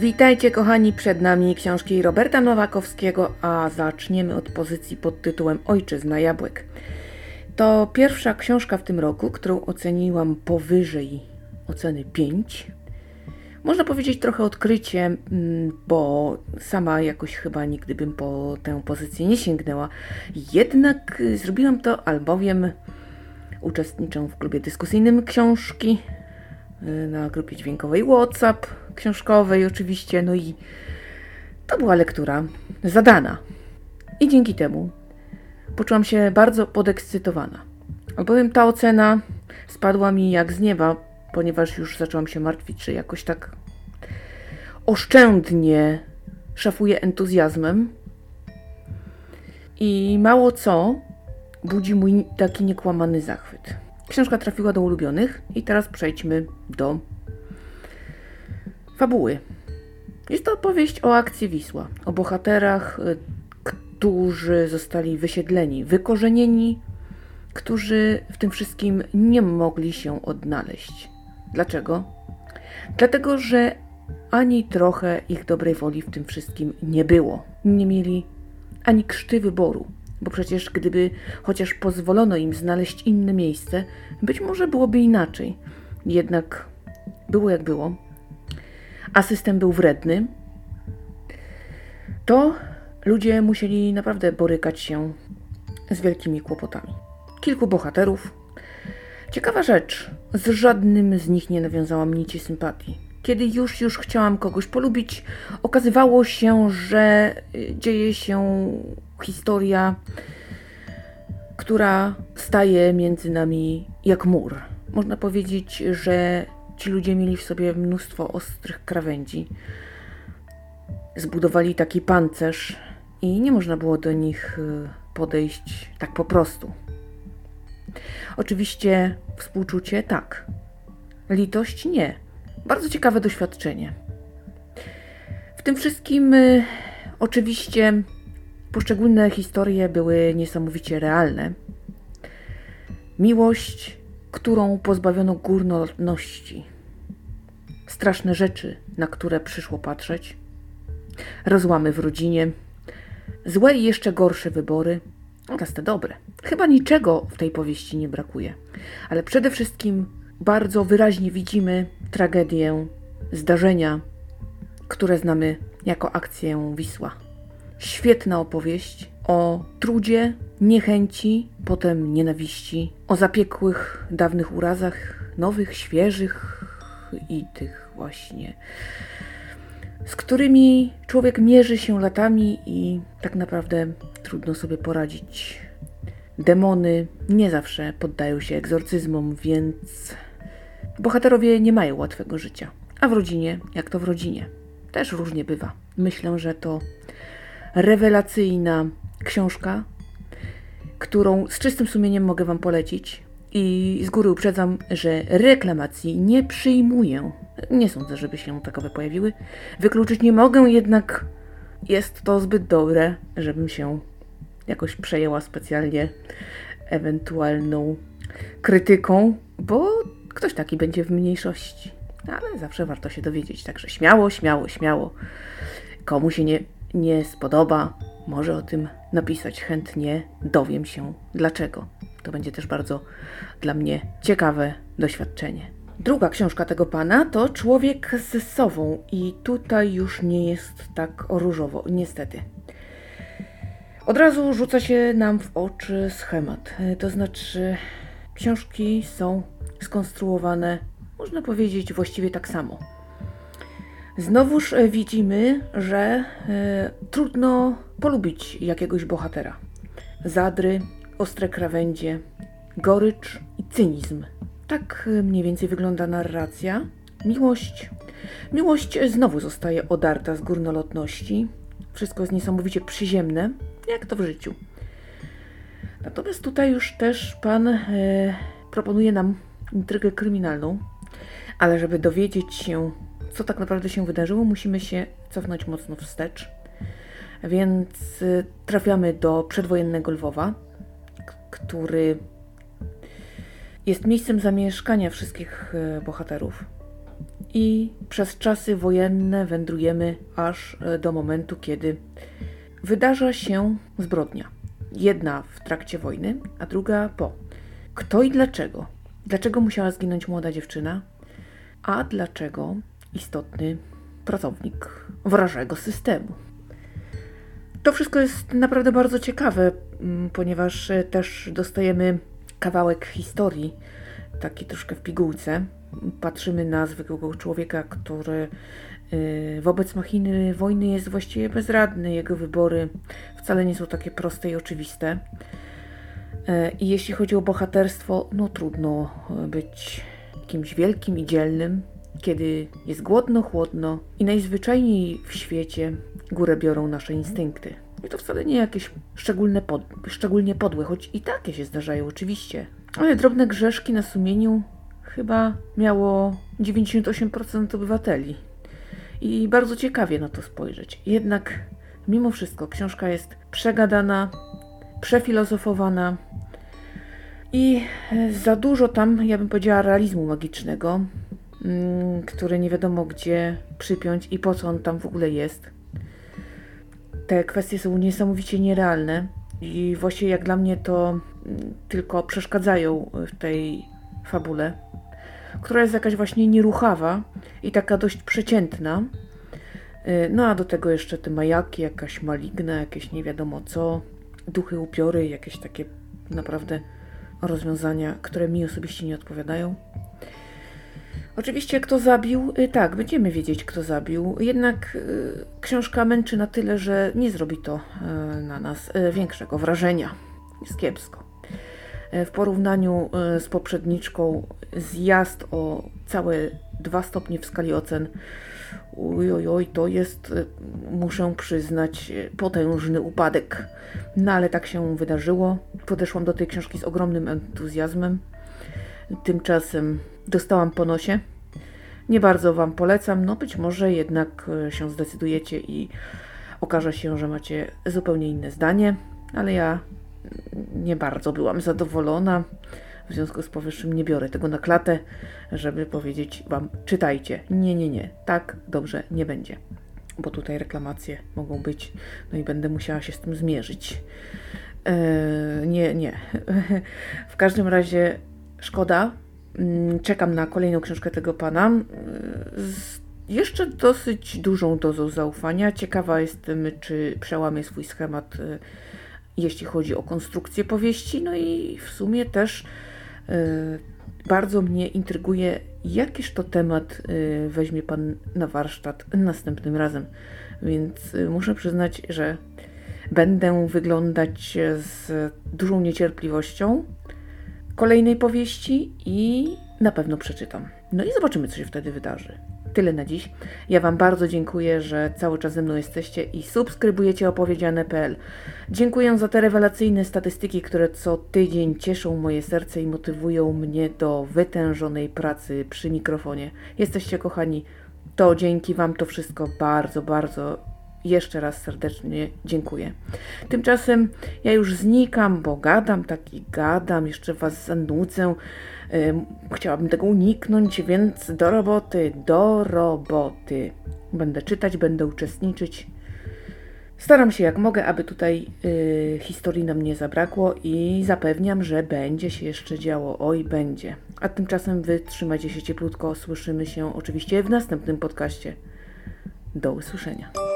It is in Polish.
Witajcie kochani, przed nami książki Roberta Nowakowskiego, a zaczniemy od pozycji pod tytułem Ojczyzna Jabłek. To pierwsza książka w tym roku, którą oceniłam powyżej oceny 5. Można powiedzieć trochę odkrycie, mm, bo sama jakoś chyba nigdy bym po tę pozycję nie sięgnęła. Jednak zrobiłam to, albowiem uczestniczę w klubie dyskusyjnym książki na grupie dźwiękowej WhatsApp, książkowej oczywiście, no i to była lektura zadana. I dzięki temu poczułam się bardzo podekscytowana. Albowiem ta ocena spadła mi jak z nieba, ponieważ już zaczęłam się martwić, czy jakoś tak oszczędnie szafuję entuzjazmem. I mało co budzi mój taki niekłamany zachwyt. Książka trafiła do ulubionych i teraz przejdźmy do fabuły. Jest to opowieść o akcji Wisła, o bohaterach, y, którzy zostali wysiedleni, wykorzenieni, którzy w tym wszystkim nie mogli się odnaleźć. Dlaczego? Dlatego, że ani trochę ich dobrej woli w tym wszystkim nie było. Nie mieli ani krzty wyboru, bo przecież gdyby chociaż pozwolono im znaleźć inne miejsce, być może byłoby inaczej. Jednak było jak było a system był wredny, to ludzie musieli naprawdę borykać się z wielkimi kłopotami. Kilku bohaterów. Ciekawa rzecz, z żadnym z nich nie nawiązałam nici sympatii. Kiedy już, już chciałam kogoś polubić, okazywało się, że y, dzieje się historia, która staje między nami jak mur. Można powiedzieć, że Ci ludzie mieli w sobie mnóstwo ostrych krawędzi. Zbudowali taki pancerz i nie można było do nich y, podejść tak po prostu. Oczywiście współczucie tak, litość nie. Bardzo ciekawe doświadczenie. W tym wszystkim y, oczywiście poszczególne historie były niesamowicie realne. Miłość którą pozbawiono górnolotności. Straszne rzeczy, na które przyszło patrzeć. Rozłamy w rodzinie. Złe i jeszcze gorsze wybory oraz te dobre. Chyba niczego w tej powieści nie brakuje. Ale przede wszystkim bardzo wyraźnie widzimy tragedię, zdarzenia, które znamy jako akcję Wisła. Świetna opowieść o trudzie, niechęci, potem nienawiści, o zapiekłych, dawnych urazach, nowych, świeżych i tych właśnie, z którymi człowiek mierzy się latami i tak naprawdę trudno sobie poradzić. Demony nie zawsze poddają się egzorcyzmom, więc bohaterowie nie mają łatwego życia. A w rodzinie, jak to w rodzinie, też różnie bywa. Myślę, że to rewelacyjna książka, którą z czystym sumieniem mogę Wam polecić. I z góry uprzedzam, że reklamacji nie przyjmuję. Nie sądzę, żeby się takowe pojawiły. Wykluczyć nie mogę, jednak jest to zbyt dobre, żebym się jakoś przejęła specjalnie ewentualną krytyką, bo ktoś taki będzie w mniejszości. Ale zawsze warto się dowiedzieć, także śmiało, śmiało, śmiało. Komu się nie, nie spodoba, może o tym napisać. Chętnie dowiem się dlaczego. To będzie też bardzo dla mnie ciekawe doświadczenie. Druga książka tego pana to Człowiek z sową i tutaj już nie jest tak różowo, niestety. Od razu rzuca się nam w oczy schemat. To znaczy, książki są skonstruowane, można powiedzieć, właściwie tak samo. Znowuż e, widzimy, że e, trudno polubić jakiegoś bohatera. Zadry, ostre krawędzie, gorycz i cynizm. Tak e, mniej więcej wygląda narracja. Miłość. Miłość znowu zostaje odarta z górnolotności. Wszystko jest niesamowicie przyziemne, jak to w życiu. Natomiast tutaj już też pan e, proponuje nam intrygę kryminalną, ale żeby dowiedzieć się, co tak naprawdę się wydarzyło, musimy się cofnąć mocno wstecz. Więc y, trafiamy do przedwojennego Lwowa, który jest miejscem zamieszkania wszystkich y, bohaterów. i przez czasy wojenne wędrujemy aż e, do momentu, kiedy wydarza się zbrodnia. Jedna w trakcie wojny, a druga po. Kto i dlaczego? Dlaczego musiała zginąć młoda dziewczyna? A dlaczego istotny pracownik wrażego systemu? To wszystko jest naprawdę bardzo ciekawe, mm, ponieważ e, też dostajemy kawałek historii, taki troszkę w pigułce. Patrzymy na zwykłego człowieka, który e, wobec machiny wojny jest właściwie bezradny. Jego wybory wcale nie są takie proste i oczywiste. E, I jeśli chodzi o bohaterstwo, no trudno być kimś wielkim i dzielnym, kiedy jest głodno, chłodno i najzwyczajniej w świecie górę biorą nasze instynkty. I to wcale nie jakieś szczególne pod, szczególnie podłe, choć i takie się zdarzają oczywiście. Ale drobne grzeszki na sumieniu chyba miało 98% obywateli. I bardzo ciekawie na to spojrzeć. Jednak mimo wszystko książka jest przegadana, przefilozofowana i za dużo tam, ja bym powiedziała, realizmu magicznego, mm, który nie wiadomo gdzie przypiąć i po co on tam w ogóle jest te kwestie są niesamowicie nierealne i właściwie jak dla mnie to mm, tylko przeszkadzają w tej fabule, która jest jakaś właśnie nieruchawa i taka dość przeciętna. Y, no a do tego jeszcze te majaki, jakaś maligna, jakieś nie wiadomo co, duchy, upiory, jakieś takie naprawdę rozwiązania, które mi osobiście nie odpowiadają. Oczywiście, kto zabił, y, tak, będziemy wiedzieć, kto zabił. Jednak y, książka męczy na tyle, że nie zrobi to y, na nas większego wrażenia. Jest kiepsko. W porównaniu z poprzedniczką, zjazd o całe dwa stopnie w skali ocen. Ojojoj, to jest, muszę przyznać, potężny upadek. No ale tak się wydarzyło. Podeszłam do tej książki z ogromnym entuzjazmem. Tymczasem dostałam po nosie. Nie bardzo Wam polecam, no być może jednak e, się zdecydujecie i okaże się, że macie zupełnie inne zdanie, ale ja nie bardzo byłam zadowolona. W związku z powyższym nie biorę tego na klatę, żeby powiedzieć Wam, czytajcie. Nie, nie, nie, tak dobrze nie będzie, bo tutaj reklamacje mogą być, no i będę musiała się z tym zmierzyć. Eee, nie, nie. w każdym razie szkoda, Mm, czekam na kolejną książkę tego pana. Mm, z jeszcze dosyć dużą dozą zaufania. Ciekawa jestem, czy przełamie swój schemat, y, jeśli chodzi o konstrukcję powieści. No i w sumie też bardzo mnie intryguje, jakiż to temat y, weźmie pan na warsztat następnym razem. Więc muszę przyznać, że będę wyglądać z dużą niecierpliwością kolejnej powieści i na pewno przeczytam. No i zobaczymy, co się wtedy wydarzy. Tyle na dziś. Ja Wam bardzo dziękuję, że cały czas ze mną jesteście i subskrybujecie opowiedziane.pl. Dziękuję za te rewelacyjne statystyki, które co tydzień cieszą moje serce i motywują mnie do wytężonej pracy przy mikrofonie. Jesteście kochani. To dzięki Wam to wszystko bardzo, bardzo jeszcze raz serdecznie dziękuję. Tymczasem ja już znikam, bo gadam, taki gadam, jeszcze Was zanudzę. Chciałabym tego uniknąć, więc do roboty, do roboty. Będę czytać, będę uczestniczyć. Staram się jak mogę, aby tutaj yy, historii nam nie zabrakło i zapewniam, że będzie się jeszcze działo. Oj, będzie. A tymczasem wy trzymajcie się cieplutko. Słyszymy się oczywiście w następnym podcaście. Do usłyszenia.